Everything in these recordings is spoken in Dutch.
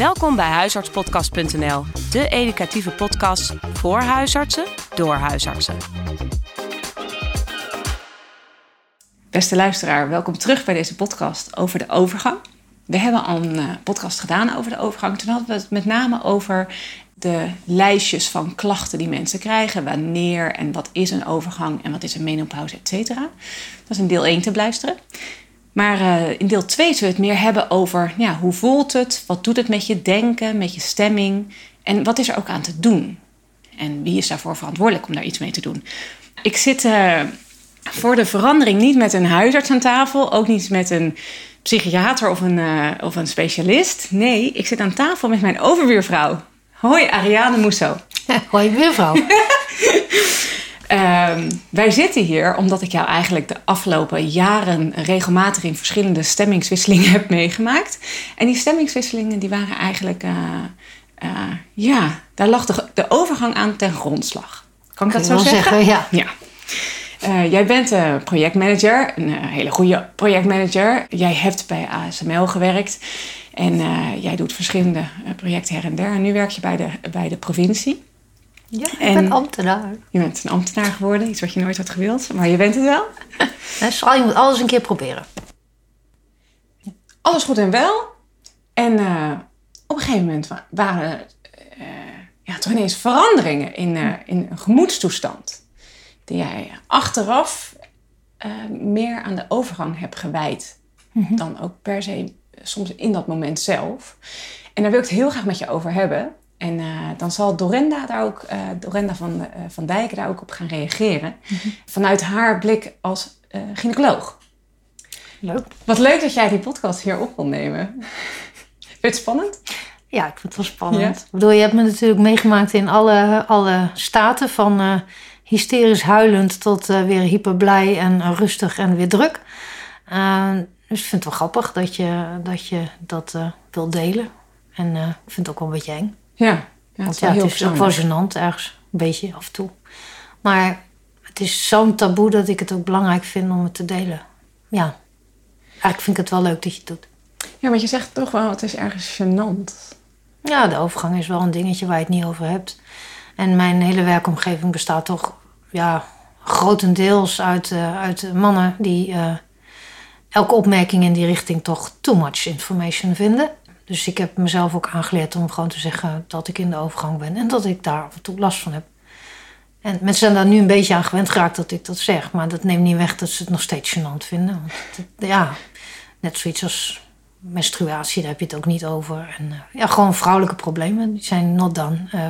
Welkom bij huisartspodcast.nl, de educatieve podcast voor huisartsen door huisartsen. Beste luisteraar, welkom terug bij deze podcast over de overgang. We hebben al een eh, podcast gedaan over de overgang. Toen hadden we het met name over de lijstjes van klachten die mensen krijgen. Wanneer en wat is een overgang en wat is een menopauze, et cetera. Dat is in deel 1 te beluisteren. Maar uh, in deel 2 zullen we het meer hebben over ja, hoe voelt het, wat doet het met je denken, met je stemming en wat is er ook aan te doen. En wie is daarvoor verantwoordelijk om daar iets mee te doen. Ik zit uh, voor de verandering niet met een huisarts aan tafel, ook niet met een psychiater of een, uh, of een specialist. Nee, ik zit aan tafel met mijn overbuurvrouw. Hoi, Ariane Moesso. Hoi, buurvrouw. Um, wij zitten hier omdat ik jou eigenlijk de afgelopen jaren regelmatig in verschillende stemmingswisselingen heb meegemaakt. En die stemmingswisselingen die waren eigenlijk, uh, uh, ja, daar lag de, de, overgang aan ten grondslag. Kan ik dat zo zeggen? zeggen? Ja. ja. Uh, jij bent een projectmanager, een hele goede projectmanager. Jij hebt bij ASML gewerkt en jij doet verschillende projecten her en der. En nu werk je bij de, bij de provincie. Ja, ik en ben ambtenaar. Je bent een ambtenaar geworden, iets wat je nooit had gewild, maar je bent het wel. Dus je moet alles een keer proberen. Alles goed en wel. En uh, op een gegeven moment waren uh, ja, toch ineens veranderingen in, uh, in een gemoedstoestand. Die jij achteraf meer aan de overgang hebt gewijd mm -hmm. dan ook per se soms in dat moment zelf. En daar wil ik het heel graag met je over hebben. En uh, dan zal Dorenda daar ook, uh, Dorenda van, uh, van Dijk daar ook op gaan reageren. -hmm. Vanuit haar blik als gynaecoloog. Leuk. Wat leuk dat jij die podcast hier op wil nemen. Vind je het spannend? Ja, ik vind het wel spannend. Ja? Ik bedoel, je hebt me natuurlijk meegemaakt in alle, alle staten. Van hysterisch huilend tot weer hyperblij en rustig en weer druk. dus ik vind het wel grappig dat je dat, je dat wil delen. En ik vind het ook wel een beetje eng. Ja, ja Want ja, het is ook wel gênant ergens, een beetje af en toe. Maar het is zo'n taboe dat ik het ook belangrijk vind om het te delen. Ja, eigenlijk vind ik het wel leuk dat je het doet. Ja, maar je zegt toch wel, het is ergens gênant. Ja, de overgang is wel een dingetje waar je het niet over hebt. En mijn hele werkomgeving bestaat toch ja, grotendeels uit, uh, uit mannen die uh, elke opmerking in die richting toch too much information vinden. Dus ik heb mezelf ook aangeleerd om gewoon te zeggen dat ik in de overgang ben en dat ik daar af en toe last van heb. En mensen zijn daar nu een beetje aan gewend geraakt dat ik dat zeg, maar dat neemt niet weg dat ze het nog steeds gênant vinden. Want ja, net zoiets als menstruatie, daar heb je het ook niet over. En uh, ja, gewoon vrouwelijke problemen, die zijn not done, uh,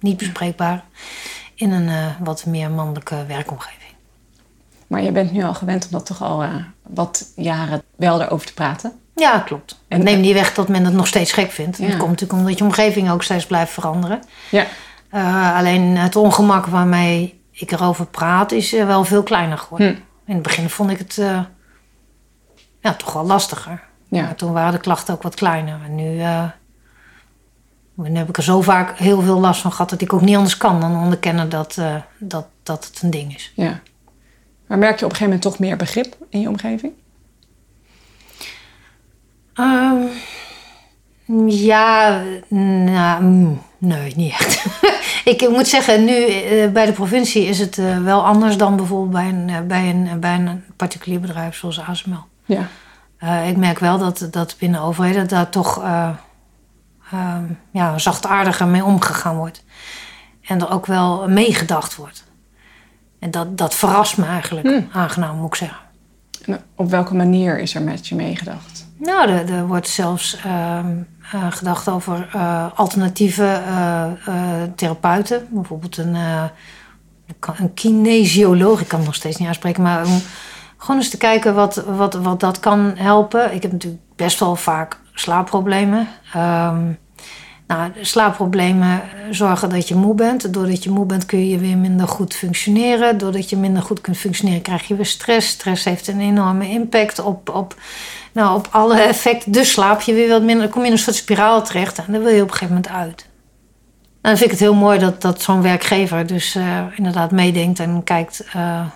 niet bespreekbaar in een uh, wat meer mannelijke werkomgeving. Maar je bent nu al gewend om dat toch al wat jaren wel erover te praten? Ja, klopt. En neem niet weg dat men het nog steeds gek vindt. Ja. Dat komt natuurlijk omdat je omgeving ook steeds blijft veranderen. Ja. Uh, alleen het ongemak waarmee ik erover praat is uh, wel veel kleiner geworden. Hm. In het begin vond ik het uh, ja, toch wel lastiger. Ja. Maar toen waren de klachten ook wat kleiner. En nu, nu heb ik er zo vaak heel veel last van gehad dat ik ook niet anders kan dan onderkennen dat, dat, dat het een ding is. Ja. Maar merk je op een gegeven moment toch meer begrip in je omgeving? Um, ja, nou, mm, nee, niet echt. ik moet zeggen, nu uh, bij de provincie is het uh, wel anders dan bijvoorbeeld bij een, uh, bij een, bij een particulier bedrijf zoals ASML. Ja. ik merk wel dat, dat binnen overheden daar toch ja, zachtaardiger mee omgegaan wordt. En er ook wel meegedacht wordt. En dat, dat verrast me eigenlijk, hmm. aangenaam moet ik zeggen. En op welke manier is er met je meegedacht? Nou, er, er wordt zelfs uh, uh, gedacht over uh, alternatieve uh, therapeuten. Bijvoorbeeld een, een kinesioloog. Ik kan het nog steeds niet uitspreken, maar om gewoon eens te kijken wat, wat, wat dat kan helpen. Ik heb natuurlijk best wel vaak slaapproblemen. Um, nou, slaapproblemen zorgen dat je moe bent. Doordat je moe bent kun je weer minder goed functioneren. Doordat je minder goed kunt functioneren krijg je weer stress. Stress heeft een enorme impact op, op, nou, op alle effecten. Dus slaap je weer wat minder. Dan kom je in een soort spiraal terecht en daar wil je op een gegeven moment uit. Nou, dan vind ik het heel mooi dat, dat zo'n werkgever dus uh, inderdaad meedenkt en kijkt uh,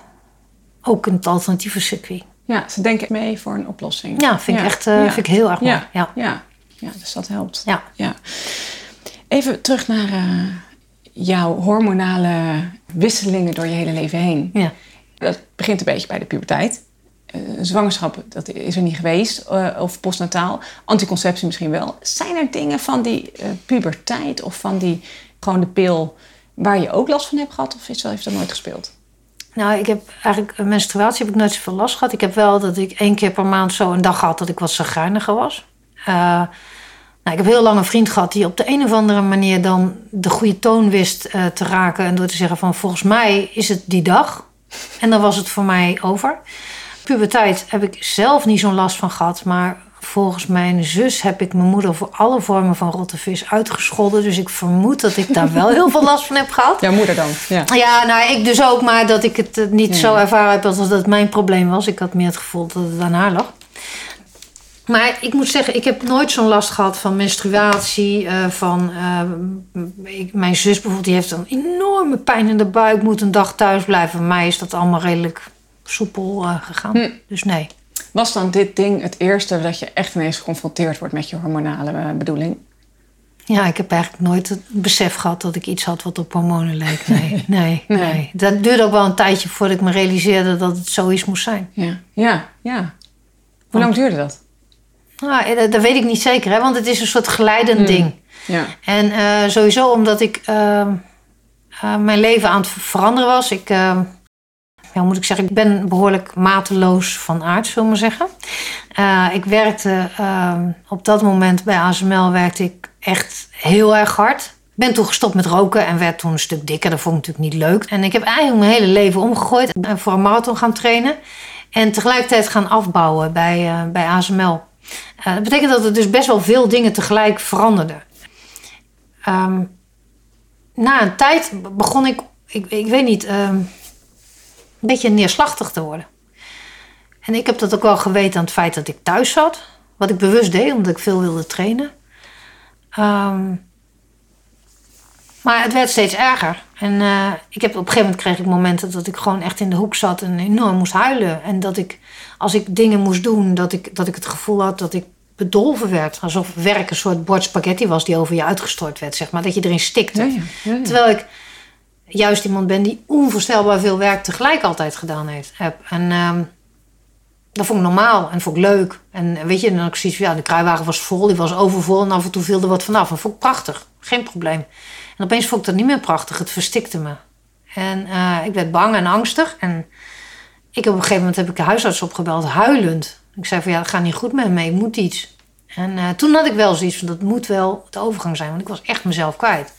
ook in het alternatieve circuit. Ja, ze denken mee voor een oplossing. Ja, vind ik echt uh, ja. vind ik heel erg mooi. Ja. ja. ja, dus dat helpt. Ja. ja. Even terug naar eh, jouw hormonale wisselingen door je hele leven heen. Ja. Dat begint een beetje bij de puberteit. Eh, zwangerschap, dat is er niet geweest. eh, of postnataal. Anticonceptie misschien wel. Zijn er dingen van die eh, puberteit of van die gewoon de pil waar je ook last van hebt gehad? Of is dat, heeft dat nooit gespeeld? Nou, ik heb eigenlijk menstruatie heb ik nooit zoveel last gehad. Ik heb wel dat ik één keer per maand zo een dag had dat ik wat zagrijniger was. Nou, ik heb heel lang een vriend gehad die op de een of andere manier dan de goede toon wist te raken. En door te zeggen van volgens mij is het die dag. En dan was het voor mij over. Puberteit heb ik zelf niet zo'n last van gehad. Maar volgens mijn zus heb ik mijn moeder voor alle vormen van rotte vis uitgescholden. Dus ik vermoed dat ik daar wel heel veel last van heb gehad. Jouw moeder dan? Ja. Ja, nou, ik dus ook, maar dat ik het eh, niet Ja. zo ervaren heb als dat het mijn probleem was. Ik had meer het gevoel dat het aan haar lag. Maar ik moet zeggen, ik heb nooit zo'n last gehad van menstruatie. eh, van, eh, ik- mijn zus bijvoorbeeld, die heeft een enorme pijn in de buik. Moet een dag thuis blijven. Voor mij is dat allemaal redelijk soepel eh, gegaan. Hm. Dus nee. Was dan dit ding het eerste dat je echt ineens geconfronteerd wordt met je hormonale eh, bedoeling? Ja, ik heb eigenlijk nooit het besef gehad dat ik iets had wat op hormonen leek. Nee, nee, nee. Nee. Dat duurde ook wel een tijdje voordat ik me realiseerde dat het zoiets moest zijn. Ja, ja, ja. Hoe lang duurde dat? Nou, dat, dat weet ik niet zeker, hè, want het is een soort geleidend Hmm. ding. Ja. En sowieso omdat ik ehm, eh, mijn leven aan het ver- veranderen was. Ik, ehm, ja, moet ik zeggen, ik ben behoorlijk mateloos van aard, zullen we maar zeggen. Eh, ik werkte ehm, op dat moment bij ASML werkte ik echt heel erg hard. Ik ben toen gestopt met roken en werd toen een stuk dikker. Dat vond ik natuurlijk niet leuk. En ik heb eigenlijk mijn hele leven omgegooid en voor een marathon gaan trainen. En tegelijkertijd gaan afbouwen bij, eh, bij ASML. Eh, dat betekent dat er dus best wel veel dingen tegelijk veranderden. Ehm, na een tijd begon ik, ik, ik weet niet, ehm, een beetje neerslachtig te worden. En ik heb dat ook wel geweten aan het feit dat ik thuis zat. Wat ik bewust deed, omdat ik veel wilde trainen. Ehm, maar het werd steeds erger. En eh, ik heb, op een gegeven moment kreeg ik momenten dat ik gewoon echt in de hoek zat en enorm moest huilen. En dat ik, als ik dingen moest doen, dat ik, dat ik het gevoel had dat ik bedolven werd. Alsof werk een soort bord spaghetti was die over je uitgestort werd, zeg maar. Dat je erin stikte. Ja, ja, ja, ja. Terwijl ik juist iemand ben die onvoorstelbaar veel werk tegelijk altijd gedaan heeft. Heb. En ehm, dat vond ik normaal en vond ik leuk. En weet je, dan ik zoiets ja, de kruiwagen was vol, die was overvol en af en toe viel er wat vanaf. En vond ik prachtig, geen probleem. En opeens vond ik dat niet meer prachtig, het verstikte me. En eh, ik werd bang en angstig. En ik op een gegeven moment heb ik de huisarts opgebeld, huilend. Ik zei van, ja, het gaat niet goed met me, ik moet iets. En eh, toen had ik wel zoiets van, dat moet wel de overgang zijn. Want ik was echt mezelf kwijt.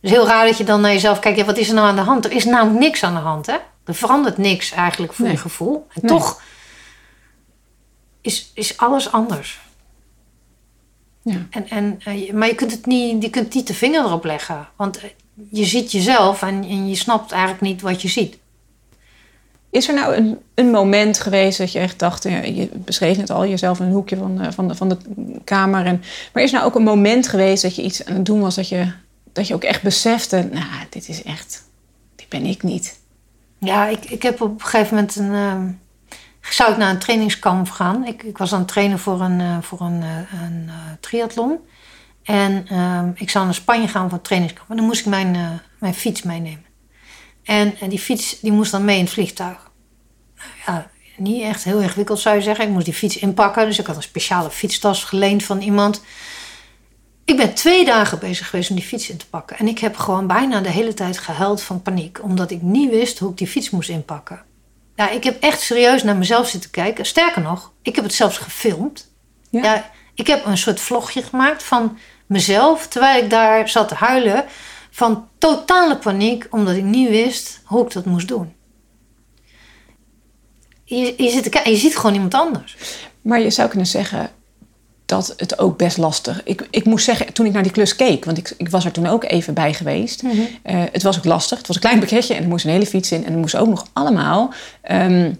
Het is heel raar dat je dan naar jezelf kijkt, ja, wat is er nou aan de hand? Er is namelijk niks aan de hand, hè? Er verandert niks eigenlijk voor Nee. je gevoel. En Nee. toch is, is alles anders. Ja. En, en, eh, maar je kunt, het niet, je kunt niet de vinger erop leggen. Want eh, je ziet jezelf en, en je snapt eigenlijk niet wat je ziet. Is er nou een, een moment geweest dat je echt dacht, ja, je beschreef het al, jezelf in een hoekje van, de- van, de, van de kamer. En, maar is er nou ook een moment geweest dat je iets aan het doen was dat je, dat je ook echt besefte, nou, dit is echt, dit ben ik niet. Ja, ik, ik heb op een gegeven moment een. ehm, zou ik naar een trainingskamp gaan. Ik, ik was aan het trainen voor een, eh, voor een, eh, een eh, triathlon. En ehm, ik zou naar Spanje gaan voor een trainingskamp. En dan moest ik mijn, mijn fiets meenemen. En, en die fiets die moest dan mee in het vliegtuig. Nou ja, niet echt heel ingewikkeld zou je zeggen. Ik moest die fiets inpakken. Dus ik had een speciale fietstas geleend van iemand. Ik ben twee dagen bezig geweest om die fiets in te pakken. En ik heb gewoon bijna de hele tijd gehuild van paniek. Omdat ik niet wist hoe ik die fiets moest inpakken. Ja, ik heb echt serieus naar mezelf zitten kijken. Sterker nog, ik heb het zelfs gefilmd. Ja. Ja. ik heb een soort vlogje gemaakt van mezelf. Terwijl ik daar zat te huilen. Van totale paniek. Omdat ik niet wist hoe ik dat moest doen. Je, je, zit te kijken, je ziet gewoon iemand anders. Maar je zou kunnen zeggen dat het ook best lastig... Ik, ik moest zeggen, toen ik naar die klus keek, want ik, ik was er toen ook even bij geweest. eh, het was ook lastig. Het was een klein pakketje en er moest een hele fiets in. En er moest ook nog allemaal ehm,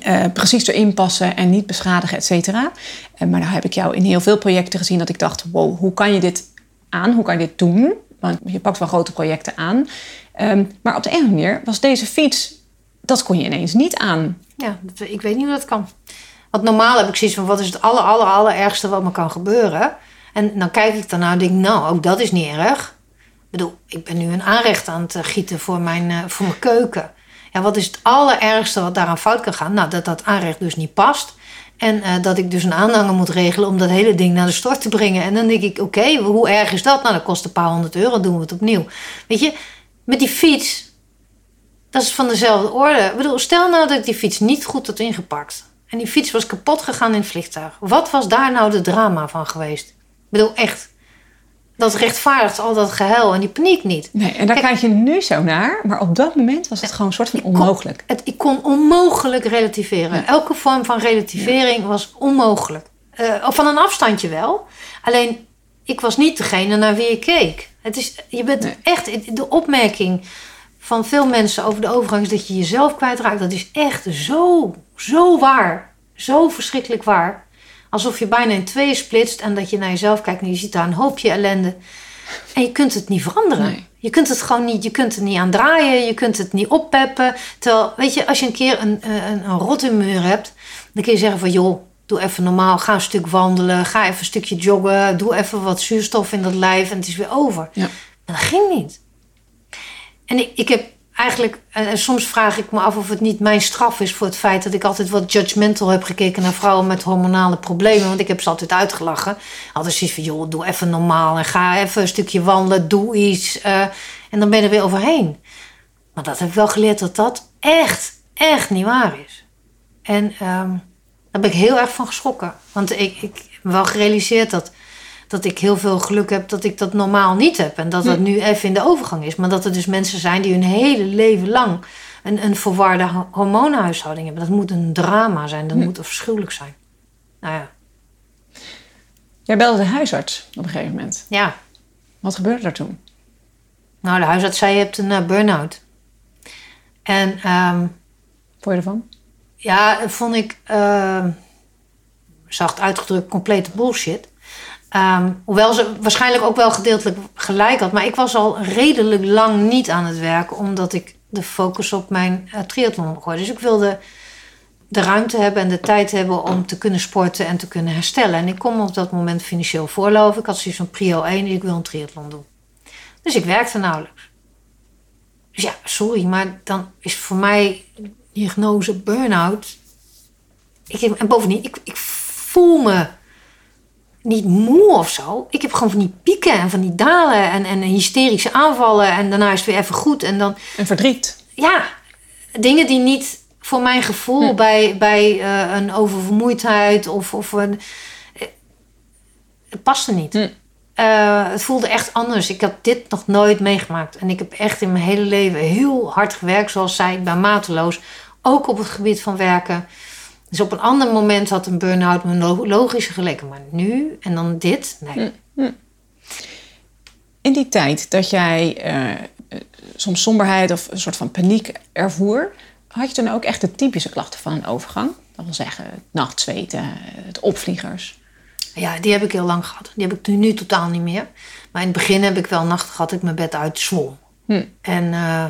eh, precies erin passen en niet beschadigen, et cetera. Eh, maar nou heb ik jou in heel veel projecten gezien dat ik dacht... wow, hoe kan je dit aan? Hoe kan je dit doen? Want je pakt wel grote projecten aan. Ehm, maar op de een of andere manier was deze fiets... dat kon je ineens niet aan. Ja, ik weet niet hoe dat kan. Want normaal heb ik zoiets van: wat is het aller, aller, allerergste wat me kan gebeuren? En dan kijk ik daarna en denk ik: nou, ook dat is niet erg. Ik bedoel, ik ben nu een aanrecht aan het eh, gieten voor mijn, uh, voor mijn keuken. Ja, wat is het allerergste wat daaraan fout kan gaan? Nou, dat dat aanrecht dus niet past. En uh, dat ik dus een aanhanger moet regelen om dat hele ding naar de stort te brengen. En dan denk ik, oké, hoe erg is dat? Nou, dat kost een paar honderd euro, doen we het opnieuw. Weet je, met die fiets, dat is van dezelfde orde. Ik bedoel, stel nou dat ik die fiets niet goed had ingepakt. En die fiets was kapot gegaan in het vliegtuig. Wat was daar nou de drama van geweest? Ik bedoel, echt. Dat rechtvaardigt al dat gehuil en die paniek niet. Nee, en daar kijk je nu zo naar. Maar op dat moment was het gewoon een soort van onmogelijk. het, ik kon onmogelijk relativeren. Elke vorm van relativering was onmogelijk. Uh, van een afstandje wel. Alleen, ik was niet degene naar wie ik keek. Het is, je bent echt... De opmerking van veel mensen over de overgang... is dat je jezelf kwijtraakt. Dat is echt zo, zo waar. Zo verschrikkelijk waar. Alsof je bijna in tweeën splitst en dat je naar jezelf kijkt en je ziet daar een hoopje ellende. En je kunt het niet veranderen. Je kunt het gewoon niet, je kunt het niet aan draaien, je kunt het niet oppeppen. Terwijl, weet je, als je een keer een, een, een rot muur hebt, dan kun je zeggen van joh, doe even normaal, ga een stuk wandelen, ga even een stukje joggen, doe even wat zuurstof in dat lijf en het is weer over. Ja. Maar dat ging niet. En ik, ik heb eigenlijk, en soms vraag ik me af of het niet mijn straf is voor het feit dat ik altijd wat judgmental heb gekeken naar vrouwen met hormonale problemen. Want ik heb ze altijd uitgelachen. Altijd zoiets van, joh, doe even normaal en ga even een stukje wandelen, doe iets. Uh, en dan ben je er weer overheen. Maar dat heb ik wel geleerd dat dat echt, echt niet waar is. En um, daar ben ik heel erg van geschrokken. Want ik, ik heb wel gerealiseerd dat dat ik heel veel geluk heb dat ik dat normaal niet heb. En dat dat hm. nu even in de overgang is. Maar dat er dus mensen zijn die hun hele leven lang een, een verwarde hormoonhuishouding hebben. Dat moet een drama zijn. Dat hm. moet afschuwelijk zijn. Nou ja. Jij belde de huisarts op een gegeven moment. Ja. Wat gebeurde er toen? Nou, de huisarts zei je hebt een uh, burn-out. En... Um, Vond je ervan? Ja, vond ik... Uh, zacht uitgedrukt complete bullshit. Ehm, hoewel ze waarschijnlijk ook wel gedeeltelijk gelijk had. Maar ik was al redelijk lang niet aan het werk, omdat ik de focus op mijn uh, triathlon gooide. Dus ik wilde de ruimte hebben en de tijd hebben om te kunnen sporten en te kunnen herstellen. En ik kon op dat moment financieel voorloven. Ik had zoiets van prio 1, ik wil een triathlon doen. Dus ik werkte nauwelijks. Dus ja, sorry, maar dan is voor mij diagnose burn-out. Ik, en bovendien, ik, ik voel me niet moe of zo. Ik heb gewoon van die pieken en van die dalen en, en hysterische aanvallen. En daarna is het weer even goed. En dan. En verdriet. Ja, dingen die niet voor mijn gevoel bij, bij uh, een oververmoeidheid of. of een, het paste niet. Uh, het voelde echt anders. Ik had dit nog nooit meegemaakt. En ik heb echt in mijn hele leven heel hard gewerkt, zoals ik, ben mateloos. Ook op het gebied van werken. Dus op een ander moment had een burn-out me logisch geleken. Maar nu en dan dit, nee. Hm, hm. In die tijd dat jij uh, soms somberheid of een soort van paniek ervoer... had je dan ook echt de typische klachten van een overgang? Dat wil zeggen het nachtzweten, het opvliegers. Ja, die heb ik heel lang gehad. Die heb ik nu, nu totaal niet meer. Maar in het begin heb ik wel nachten gehad dat ik mijn bed uitzwom. Hm. En... Uh,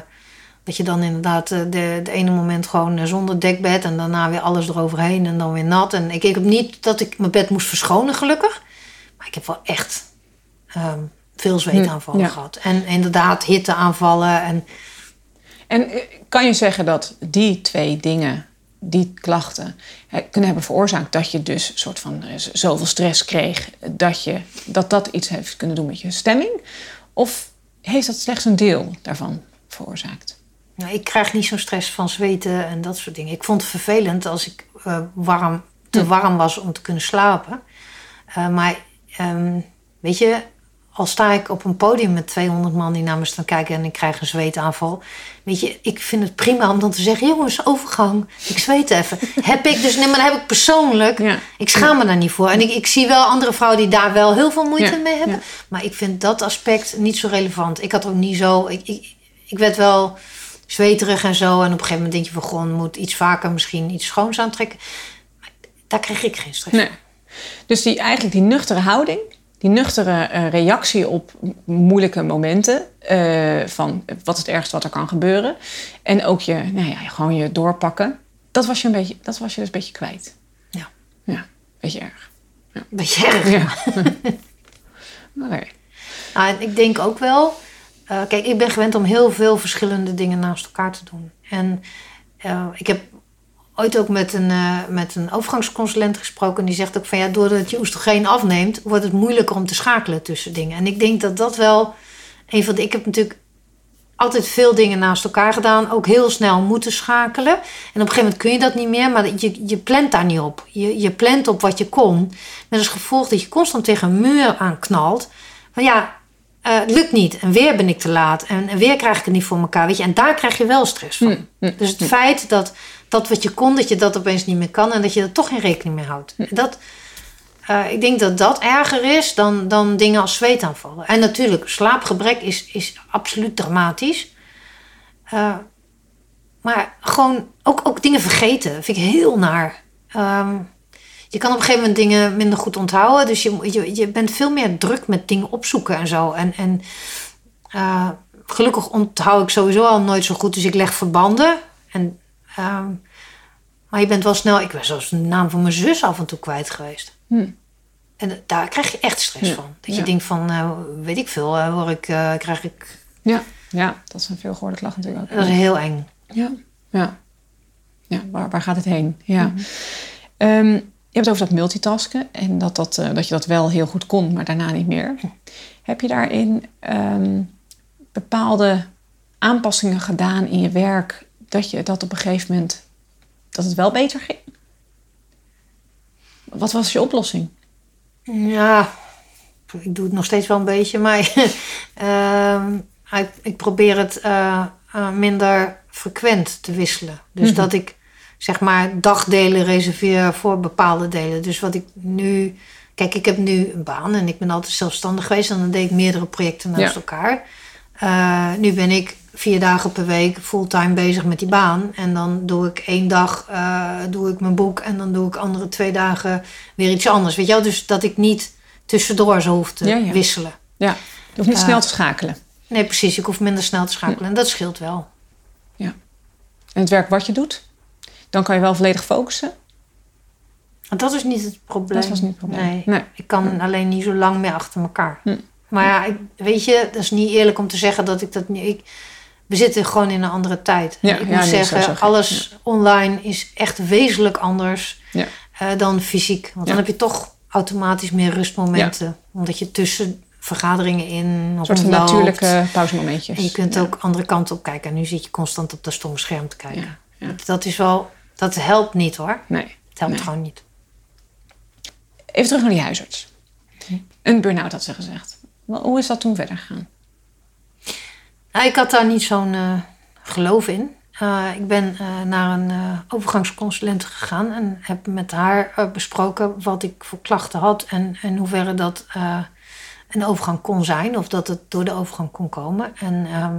dat je dan inderdaad eh, de, de ene moment gewoon eh, zonder dekbed en daarna weer alles eroverheen en dan weer nat. En ik, ik heb niet dat ik mijn bed moest verschonen, gelukkig. Maar ik heb wel echt um, veel zweetaanvallen ja. gehad. En inderdaad hitteaanvallen. En... en eh, kan je zeggen dat die twee dingen, die klachten, kunnen hebben veroorzaakt dat je dus een soort van zoveel stress kreeg dat, je, dat dat iets heeft kunnen doen met je stemming? Of heeft dat slechts een deel daarvan veroorzaakt? Nou, ik krijg niet zo'n stress van zweten en dat soort dingen. Ik vond het vervelend als ik uh, warm, te hm. warm was om te kunnen slapen. Uh, maar um, weet je, al sta ik op een podium met 200 man die naar me staan kijken en ik krijg een zweetaanval. Weet je, ik vind het prima om dan te zeggen: jongens, overgang. Ik zweet even. heb ik dus, nee, maar dat heb ik persoonlijk. Ja. Ik schaam me daar niet voor. En ik, ik zie wel andere vrouwen die daar wel heel veel moeite ja. mee hebben. Maar ik vind dat aspect niet zo relevant. Ik had ook niet zo. Ik, ik, ik werd wel zweterig en zo. En op een gegeven moment denk je van gewoon moet iets vaker misschien iets schoons aantrekken. Maar daar kreeg ik geen stress nee. Dus die, eigenlijk die nuchtere houding, die nuchtere uh, reactie op moeilijke momenten. Uh, van wat het ergste wat er kan gebeuren. En ook je, nou ja, gewoon je doorpakken. Dat was je, een beetje, dat was je dus een beetje kwijt. Ja. Beetje erg. Beetje erg. Ja. Oké. Nou, ik denk ook wel. Eh, kijk, ik ben gewend om heel veel verschillende dingen naast elkaar te doen. En eh, ik heb ooit ook met een, eh, met een overgangsconsulent gesproken. En die zegt ook van ja, doordat je oestrogeen afneemt, wordt het moeilijker om te schakelen tussen dingen. En ik denk dat dat wel een van de. Ik heb natuurlijk altijd veel dingen naast elkaar gedaan. Ook heel snel moeten schakelen. En op een gegeven moment kun je dat niet meer, maar je, je plant daar niet op. Je, je plant op wat je kon. Met als gevolg dat je constant tegen een muur aanknalt. Maar ja, eh, het lukt niet. En weer ben ik te laat. En, en weer krijg ik het niet voor elkaar. Weet je? En daar krijg je wel stress van. Mm, mm, Dus het feit dat dat wat je kon, dat je dat opeens niet meer kan. En dat je er toch geen rekening mee houdt. Dat, eh, ik denk dat dat erger is dan, dan dingen als zweetaanvallen. En natuurlijk, slaapgebrek is, is absoluut dramatisch. Eh, maar gewoon ook, ook dingen vergeten vind ik heel naar. Ehm, je kan op een gegeven moment dingen minder goed onthouden. Dus je, je, je bent veel meer druk met dingen opzoeken en zo. En, en eh, gelukkig onthoud ik sowieso al nooit zo goed. Dus ik leg verbanden. En, ehm, maar je bent wel snel... Ik ben zelfs de naam van mijn zus af en toe kwijt geweest. Hm. En daar krijg je echt stress Ja, van. Dat je ja. denkt van, eh, weet ik veel, eh, hoor ik, krijg ik... Ja. ja, dat is een veelgehoorde klacht natuurlijk ook. Dat is heel eng. Ja, ja. ja waar, waar gaat het heen? Ja. Ehm, je hebt het over dat multitasken en dat, dat, eh, dat je dat wel heel goed kon, maar daarna niet meer. Heb je daarin ehm, bepaalde aanpassingen gedaan in je werk dat je dat op een gegeven moment dat het wel beter ging? Wat was je oplossing? Ja, ik doe het nog steeds wel een beetje, maar ehm, ik, ik probeer het eh, eh, minder frequent te wisselen. Dus Mhm. dat ik zeg maar dagdelen reserveer voor bepaalde delen. Dus wat ik nu. Kijk, ik heb nu een baan en ik ben altijd zelfstandig geweest en dan deed ik meerdere projecten naast Ja. elkaar. Eh, nu ben ik vier dagen per week fulltime bezig met die baan. En dan doe ik één dag eh, doe ik mijn boek en dan doe ik andere twee dagen weer iets anders. Weet je wel? Dus dat ik niet tussendoor zo hoef te Ja, ja. wisselen. Ja, je hoeft niet Eh, snel te schakelen. Nee, precies. Ik hoef minder snel te schakelen. En dat scheelt wel. En het werk wat je doet, dan kan je wel volledig focussen. Dat is niet het probleem. Dat was niet het probleem. Nee. Nee. Ik kan alleen niet zo lang meer achter elkaar. Hm. Maar ja, ik, weet je, dat is niet eerlijk om te zeggen dat ik dat niet... Ik, we zitten gewoon in een andere tijd. Ja, ik ja, moet nee, zeggen, alles online is echt wezenlijk anders Ja. eh, dan fysiek. Want dan heb je toch automatisch meer rustmomenten. Omdat je tussen vergaderingen in Een soort natuurlijke pauzemomentjes. En je kunt ook andere kanten op kijken. En nu zit je constant op dat stomme scherm te kijken. Dat is wel... Dat helpt niet hoor. Nee. Het helpt Nee. gewoon niet. Even terug naar die huisarts. Een burn-out had ze gezegd. Hoe is dat toen verder gegaan? Nou, ik had daar niet zo'n eh, geloof in. Eh, ik ben eh, naar een overgangsconsulent gegaan en heb met haar besproken wat ik voor klachten had en in hoeverre dat een overgang kon zijn of dat het door de overgang kon komen. En ehm,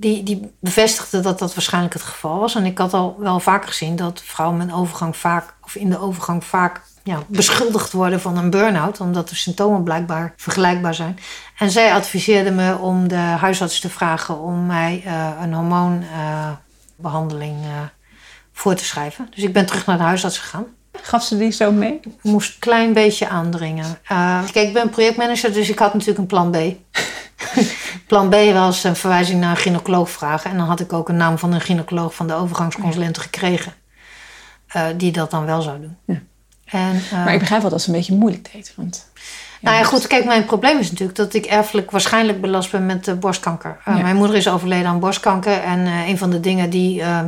die, die bevestigde dat dat waarschijnlijk het geval was. En ik had al wel vaker gezien dat vrouwen met overgang vaak, of in de overgang vaak ja, beschuldigd worden van een burn-out, omdat de symptomen blijkbaar vergelijkbaar zijn. En zij adviseerde me om de huisarts te vragen om mij eh, een hormoonbehandeling eh, voor te schrijven. Dus ik ben terug naar de huisarts gegaan. Gaf ze die zo mee? Ik moest een klein beetje aandringen. Eh, kijk, ik ben projectmanager, dus ik had natuurlijk een plan B. plan B was een verwijzing naar een gynaecoloog vragen. En dan had ik ook een naam van een gynaecoloog van de overgangsconsulenten gekregen. eh, die dat dan wel zou doen. Ja. En, eh, Maar ik begrijp wel dat ze een beetje moeilijk deed. Want, nou ja, goed, kijk, mijn probleem is natuurlijk dat ik erfelijk waarschijnlijk belast ben met eh, borstkanker. Ja. Mijn moeder is overleden aan borstkanker. En een van de dingen die uh,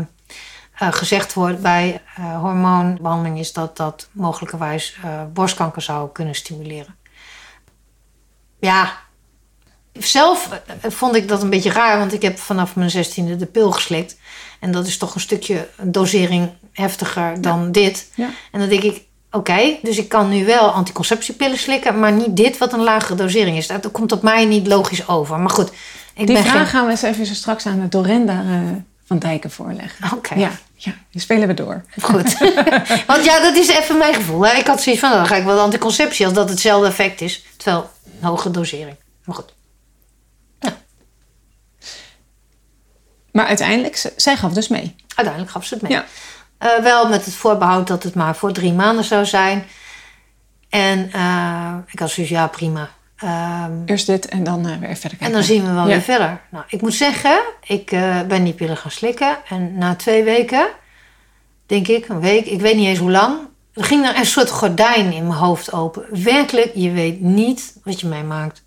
gezegd wordt bij hormoonbehandeling is dat dat mogelijkerwijs borstkanker zou kunnen stimuleren. Ja, zelf eh, vond ik dat een beetje raar, want ik heb vanaf mijn zestiende de pil geslikt. En dat is toch een stukje een dosering heftiger dan Ja. dit. Ja. En dan denk ik, Oké, okay, dus ik kan nu wel anticonceptiepillen slikken, maar niet dit wat een lagere dosering is. Dat komt op mij niet logisch over. Maar goed, Die ik ben vraag geen... gaan we eens even zo straks aan de Dorenda uh, van Dijken voorleggen. Oké. Okay. Ja, ja, die spelen we door. Goed. Want ja, dat is even mijn gevoel. Hè. Ik had zoiets van, dan ga ik wel anticonceptie als dat hetzelfde effect is. Terwijl een hoge dosering. Maar goed. Maar uiteindelijk, zij gaf dus mee. Uiteindelijk gaf ze het mee. Ja. Uh, wel met het voorbehoud dat het maar voor drie maanden zou zijn. En eh, ik had zoiets, ja, prima. Ehm, Eerst dit en dan eh, weer verder kijken. en dan zien we wel Ja. weer verder. Nou, ik moet zeggen, ik eh, ben die pillen gaan slikken. En na twee weken, denk ik, een week, ik weet niet eens hoe lang... er ging er een soort gordijn in mijn hoofd open. Werkelijk, je weet niet wat je meemaakt.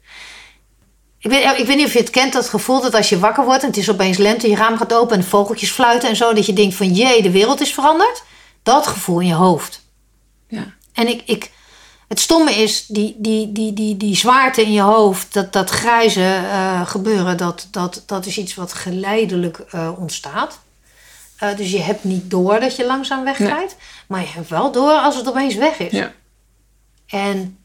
Ik weet, ik weet niet of je het kent, dat gevoel dat als je wakker wordt... en het is opeens lente, je raam gaat open en vogeltjes fluiten en zo... dat je denkt van, jee, de wereld is veranderd. Dat gevoel in je hoofd. Ja. En ik, ik, het stomme is, die, die, die, die, die zwaarte in je hoofd, dat, dat grijze eh, gebeuren, dat, dat, dat is iets wat geleidelijk eh, ontstaat. Eh, dus je hebt niet door dat je langzaam wegrijdt, maar je hebt wel door als het opeens weg is. Ja. En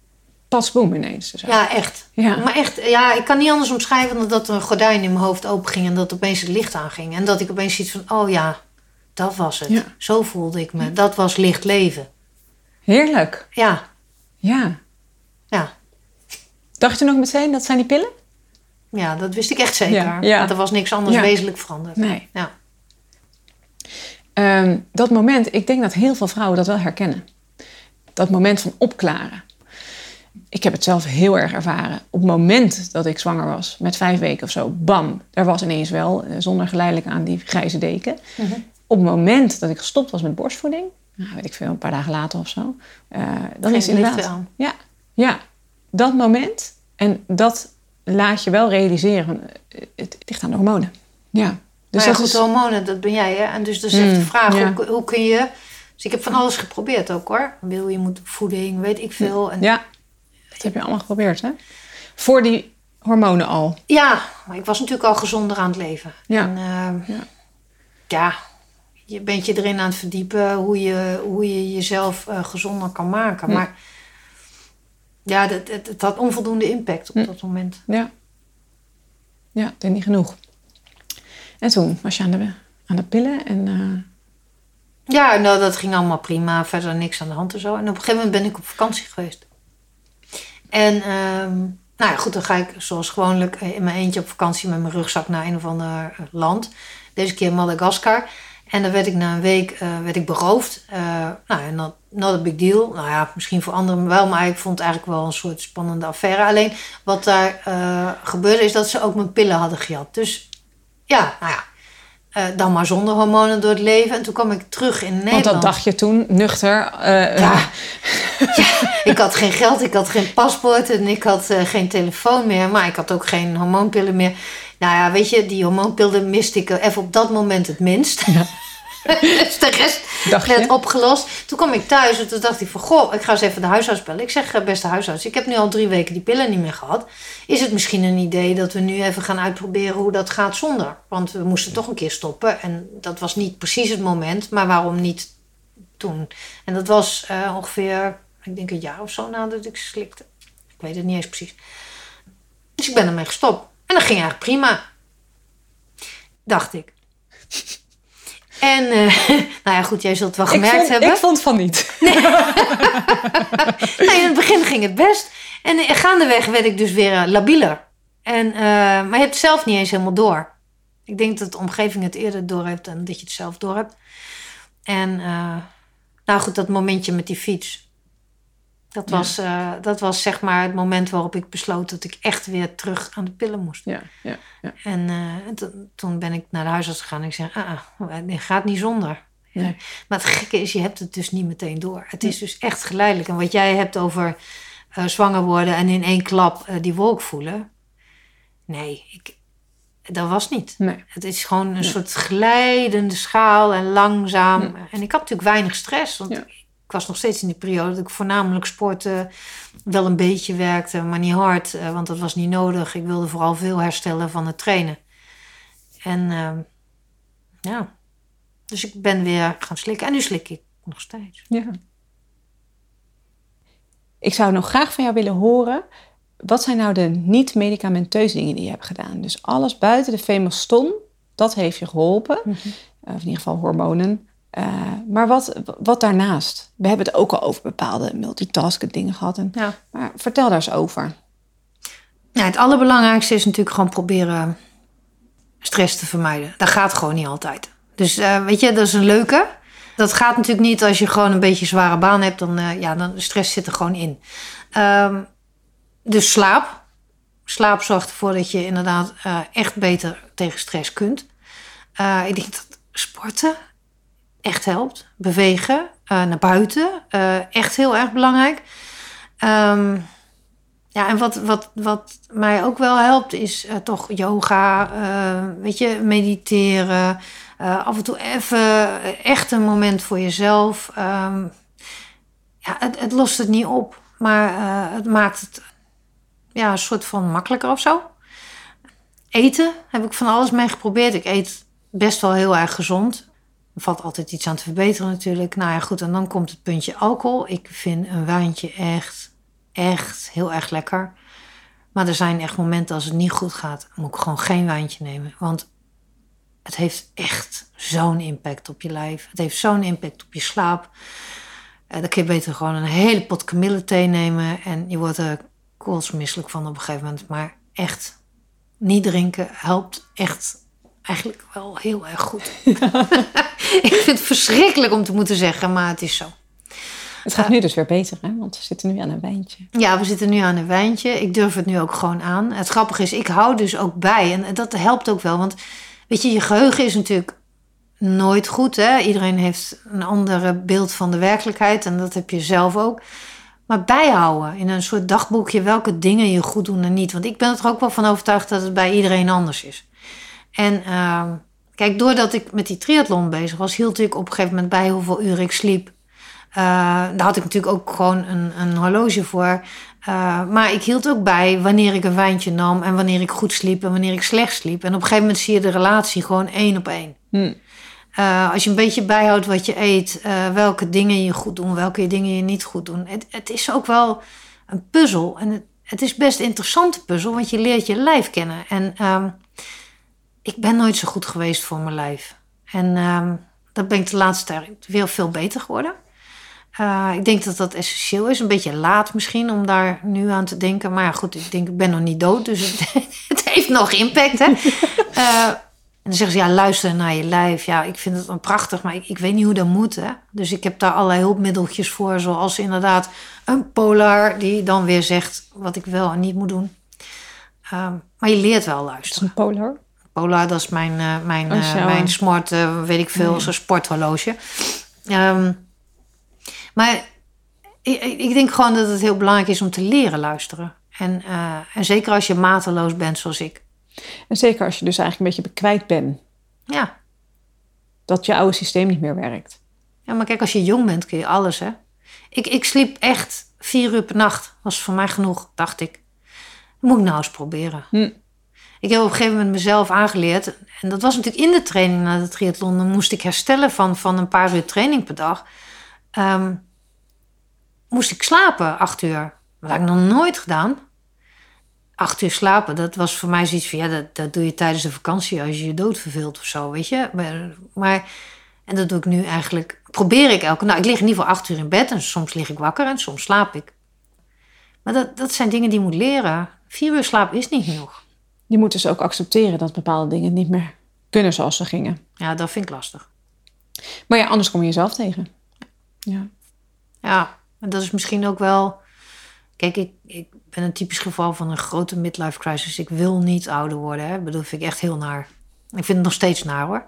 Pas boem ineens. Dus ja, echt. Ja. Maar echt, ja, ik kan niet anders omschrijven dan dat er een gordijn in mijn hoofd open ging en dat opeens het licht aanging. En dat ik opeens iets van, oh ja, dat was het. Ja. Zo voelde ik me. Dat was licht leven. Heerlijk. Ja, Ja. ja. Dacht je nog meteen, dat zijn die pillen? Ja, dat wist ik echt zeker. Ja, ja. Want er was niks anders Ja. wezenlijk veranderd. Nee. Ja. Ehm, dat moment, ik denk dat heel veel vrouwen dat wel herkennen. Dat moment van opklaren. Ik heb het zelf heel erg ervaren. Op het moment dat ik zwanger was, met vijf weken of zo, bam, er was ineens wel, eh, zonder geleidelijk aan die grijze deken. Mhm. Op het moment dat ik gestopt was met borstvoeding, nou, weet ik veel, een paar dagen later of zo, eh, dan Geen is het inderdaad. aan. Ja, ja, dat moment en dat laat je wel realiseren. eh, Het ligt aan de hormonen. Ja. Dus ja, dat goed, is, hormonen, dat ben jij hè. En dus dat is echt de vraag, ja. hoe, hoe kun je... Dus ik heb van alles geprobeerd ook hoor. Wil je moet voeding, weet ik veel. En, Ja, dat heb je allemaal geprobeerd, hè? Voor die hormonen al. Ja, maar ik was natuurlijk al gezonder aan het leven. Ja. En, ehm, Ja. ja, je bent je erin aan het verdiepen hoe je, hoe je jezelf eh, gezonder kan maken. Hm. Maar ja, het, het, het had onvoldoende impact op Hm. dat moment. Ja. Ja, is niet genoeg. En toen was je aan de, aan de pillen en... eh, Ja, nou, dat ging allemaal prima. Verder niks aan de hand en zo. En op een gegeven moment ben ik op vakantie geweest. En ehm, nou ja, goed, dan ga ik zoals gewoonlijk in mijn eentje op vakantie met mijn rugzak naar een of ander eh, land. Deze keer Madagaskar. En dan werd ik na een week eh, werd ik beroofd. Eh, nou, en not, not a big deal. Nou ja, misschien voor anderen wel, maar ik vond het eigenlijk wel een soort spannende affaire. Alleen wat daar eh, gebeurde is dat ze ook mijn pillen hadden gejat. Dus ja, nou ja. Eh, dan maar zonder hormonen door het leven. En toen kwam ik terug in Nederland. want dat dacht je toen, nuchter. eh, Ja. eh, Ik had geen geld, ik had geen paspoort en ik had geen telefoon meer. Maar ik had ook geen hormoonpillen meer. Nou ja, weet je, die hormoonpillen miste ik even op dat moment het minst. dus de rest werd opgelost. Toen kwam ik thuis en toen dacht ik van... Goh, ik ga eens even de huisarts bellen. Ik zeg, eh, beste huisarts, ik heb nu al drie weken die pillen niet meer gehad. Is het misschien een idee dat we nu even gaan uitproberen hoe dat gaat zonder? Want we moesten toch een keer stoppen. En dat was niet precies het moment, maar waarom niet toen? En dat was eh, ongeveer, ik denk een jaar of zo nadat ik ze slikte. Ik weet het niet eens precies. Dus ik ben ermee gestopt. En dat ging eigenlijk prima. Dacht ik. En, eh, nou ja, goed, jij zult het wel ik, gemerkt vond, hebben. ik vond van niet. Nee, in het begin ging het best. En eh, gaandeweg werd ik dus weer eh, labieler. En, maar je hebt het zelf niet eens helemaal door. Ik denk dat de omgeving het eerder door heeft dan dat je het zelf door hebt. En nou goed, dat momentje met die fiets. Dat Ja. was, eh, dat was zeg maar het moment waarop ik besloot dat ik echt weer terug aan de pillen moest. Ja, ja, ja. En, eh, en to- toen ben ik naar de huisarts gegaan en ik zei, ah, ah, dit gaat niet zonder. Nee. Maar het gekke is, je hebt het dus niet meteen door. Het is dus echt geleidelijk. En wat jij hebt over eh, zwanger worden en in één klap die wolk voelen. Nee, ik, dat was niet. Nee. Het is gewoon een soort glijdende schaal en langzaam. Ja. En ik had natuurlijk weinig stress. Want Ja. Ik was nog steeds in die periode dat ik voornamelijk sporten. Wel een beetje werkte, maar niet hard. eh, want dat was niet nodig. Ik wilde vooral veel herstellen van het trainen. En ehm, ja, dus ik ben weer gaan slikken. En nu slik ik nog steeds. Ja. Ik zou nog graag van jou willen horen. Wat zijn nou de niet-medicamenteuze dingen die je hebt gedaan? Dus alles buiten de Femoston, dat heeft je geholpen. Mhm. Of in ieder geval hormonen. Eh, maar wat, wat daarnaast? We hebben het ook al over bepaalde multitasken dingen gehad. En, Ja. Maar vertel daar eens over. Ja, het allerbelangrijkste is natuurlijk gewoon proberen stress te vermijden. Dat gaat gewoon niet altijd. Dus eh, weet je, dat is een leuke. Dat gaat natuurlijk niet als je gewoon een beetje zware baan hebt. Dan, uh, ja, dan stress zit er gewoon in. Um, dus slaap. Slaap zorgt ervoor dat je inderdaad echt beter tegen stress kunt. Ik denk dat sporten echt helpt. Bewegen, naar buiten. echt heel erg belangrijk. Um, ja, en wat, wat, wat mij ook wel helpt is uh, toch yoga, weet je, mediteren. Af en toe even echt een moment voor jezelf. Um, ja, het, het, lost het niet op, maar het maakt het ja, een soort van makkelijker of zo. Eten heb ik van alles mee geprobeerd. Ik eet best wel heel erg gezond. Valt altijd iets aan te verbeteren natuurlijk. Nou ja, goed, en dan komt het puntje alcohol. Ik vind een wijntje echt echt heel erg lekker. Maar er zijn echt momenten als het niet goed gaat, moet ik gewoon geen wijntje nemen. Want het heeft echt zo'n impact op je lijf. Het heeft zo'n impact op je slaap. Uh, dan kun je beter gewoon een hele pot kamillethee nemen. En je wordt er koolsmisselijk van op een gegeven moment. Maar echt, niet drinken helpt echt eigenlijk wel heel erg goed. ik vind het verschrikkelijk om te moeten zeggen, maar het is zo. Het gaat nu dus weer beter, hè? want we zitten nu aan een wijntje. Ja, we zitten nu aan een wijntje. Ik durf het nu ook gewoon aan. Het grappige is, ik hou dus ook bij. En dat helpt ook wel. Want weet je, je geheugen is natuurlijk nooit goed. Hè? Iedereen heeft een ander beeld van de werkelijkheid. En dat heb je zelf ook. Maar bijhouden in een soort dagboekje welke dingen je goed doen en niet. Want ik ben er ook wel van overtuigd dat het bij iedereen anders is. En uh, kijk, doordat ik met die triathlon bezig was, hield ik op een gegeven moment bij hoeveel uur ik sliep uh, daar had ik natuurlijk ook gewoon een, een horloge voor. Uh, maar ik hield ook bij wanneer ik een wijntje nam en wanneer ik goed sliep en wanneer ik slecht sliep. En op een gegeven moment zie je de relatie gewoon één op één. Hmm. Uh, als je een beetje bijhoudt wat je eet, welke dingen je goed doen, welke dingen je niet goed doen. Het, het is ook wel een puzzel. En het, het, is best een interessante puzzel, want je leert je lijf kennen. En um, ik ben nooit zo goed geweest voor mijn lijf. En um, dat ben ik de laatste tijd weer veel beter geworden. Uh, ik denk dat dat essentieel is. Een beetje laat misschien om daar nu aan te denken. Maar goed, ik denk, ik ben nog niet dood. Dus het, het heeft nog impact, hè. Uh, en dan zeggen ze, ja, luister naar je lijf. Ja, ik vind het dan prachtig, maar ik, ik weet niet hoe dat moet, hè. Dus ik heb daar allerlei hulpmiddeltjes voor. Zoals inderdaad een polar die dan weer zegt wat ik wel en niet moet doen. Uh, maar je leert wel luisteren. Een polar? Polar, dat is mijn, uh, mijn, uh, mijn smart, weet ik veel, oh, ja. sporthorloge. Um, maar ik, ik, denk gewoon dat het heel belangrijk is om te leren luisteren. En, en zeker als je mateloos bent zoals ik. En zeker als je dus eigenlijk een beetje bekwijt bent. Ja. Dat je oude systeem niet meer werkt. Ja, maar kijk, als je jong bent kun je alles, hè. Ik, ik sliep echt vier uur per nacht. Was voor mij genoeg, dacht ik. moet ik nou eens proberen. Hm. Ik heb op een gegeven moment mezelf aangeleerd. En dat was natuurlijk in de training na de triathlon. Dan moest ik herstellen van, van een paar uur training per dag. Um, moest ik slapen acht uur. Dat had ik nog nooit gedaan. Acht uur slapen, dat was voor mij zoiets van... ja, dat, dat doe je tijdens de vakantie als je je dood verveelt of zo, weet je. Maar, maar, en dat doe ik nu eigenlijk... probeer ik elke... Nou, ik lig in ieder geval acht uur in bed... en soms lig ik wakker en soms slaap ik. Maar dat, dat zijn dingen die je moet leren. Vier uur slaap is niet genoeg. Je moet dus ook accepteren dat bepaalde dingen niet meer kunnen zoals ze gingen. Ja, dat vind ik lastig. Maar ja, anders kom je jezelf tegen. Ja. Ja, en dat is misschien ook wel. Kijk, ik, ik ben een typisch geval van een grote midlife crisis. Ik wil niet ouder worden. Hè. Ik bedoel, vind ik echt heel naar. Ik vind het nog steeds naar hoor.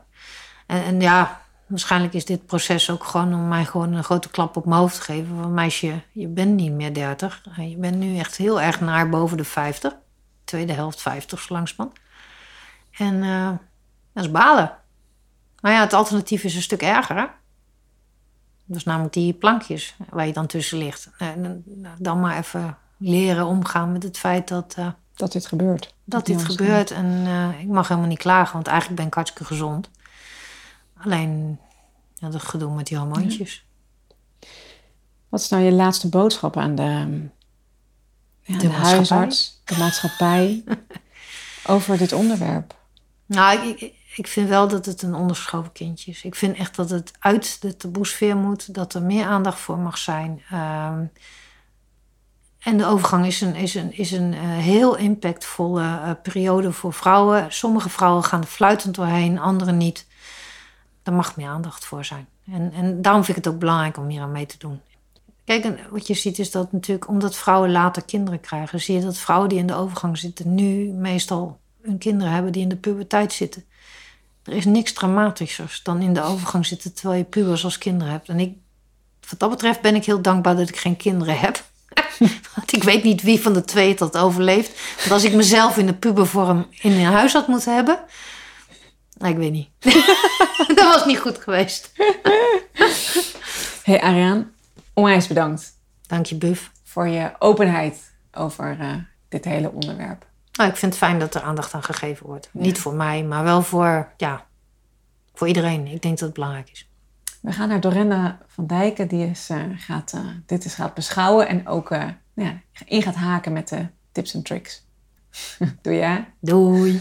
En, en ja, waarschijnlijk is dit proces ook gewoon om mij gewoon een grote klap op mijn hoofd te geven. Van meisje, je bent niet meer 30. Je bent nu echt heel erg naar boven de 50. Tweede helft 50 zo langzamerhand. En uh, dat is balen. Maar ja, het alternatief is een stuk erger. Hè? Dus namelijk die plankjes waar je dan tussen ligt. En dan maar even leren omgaan met het feit dat... Uh, dat dit gebeurt. Dat, dit gebeurt. En uh, ik mag helemaal niet klagen, want eigenlijk ben ik hartstikke gezond. Alleen ja, dat gedoe met die hormoontjes. Wat is nou je laatste boodschap aan de, ja, de, de huisarts, de maatschappij, over dit onderwerp? Nou, ik, ik vind wel dat het een onderschoven kindje is. Ik vind echt dat het uit de taboesfeer moet, dat er meer aandacht voor mag zijn. Um, en de overgang is een, is een, is een uh, heel impactvolle uh, periode voor vrouwen. Sommige vrouwen gaan er fluitend doorheen, andere niet. Daar mag meer aandacht voor zijn. En, en daarom vind ik het ook belangrijk om hier aan mee te doen. Kijk, en wat je ziet is dat natuurlijk, omdat vrouwen later kinderen krijgen, zie je dat vrouwen die in de overgang zitten, nu meestal hun kinderen hebben die in de puberteit zitten. Er is niks dramatischers dan in de overgang zitten terwijl je pubers als kinderen hebt. En ik, wat dat betreft ben ik heel dankbaar dat ik geen kinderen heb. Want ik weet niet wie van de twee dat overleeft. Want als ik mezelf in de pubervorm in een huis had moeten hebben. Nou, ik weet niet. dat was niet goed geweest. Hey Ariaan, onwijs bedankt Dank je, Buf. voor je openheid over eh, dit hele onderwerp. Nou, ik vind het fijn dat er aandacht aan gegeven wordt. Niet voor mij, maar wel voor, ja, voor iedereen. Ik denk dat het belangrijk is. We gaan naar Dorenda van Dijken, die is, eh, gaat, eh, dit is gaat beschouwen en ook ja, in gaat haken met de tips en tricks. Doe je? hè? Doei.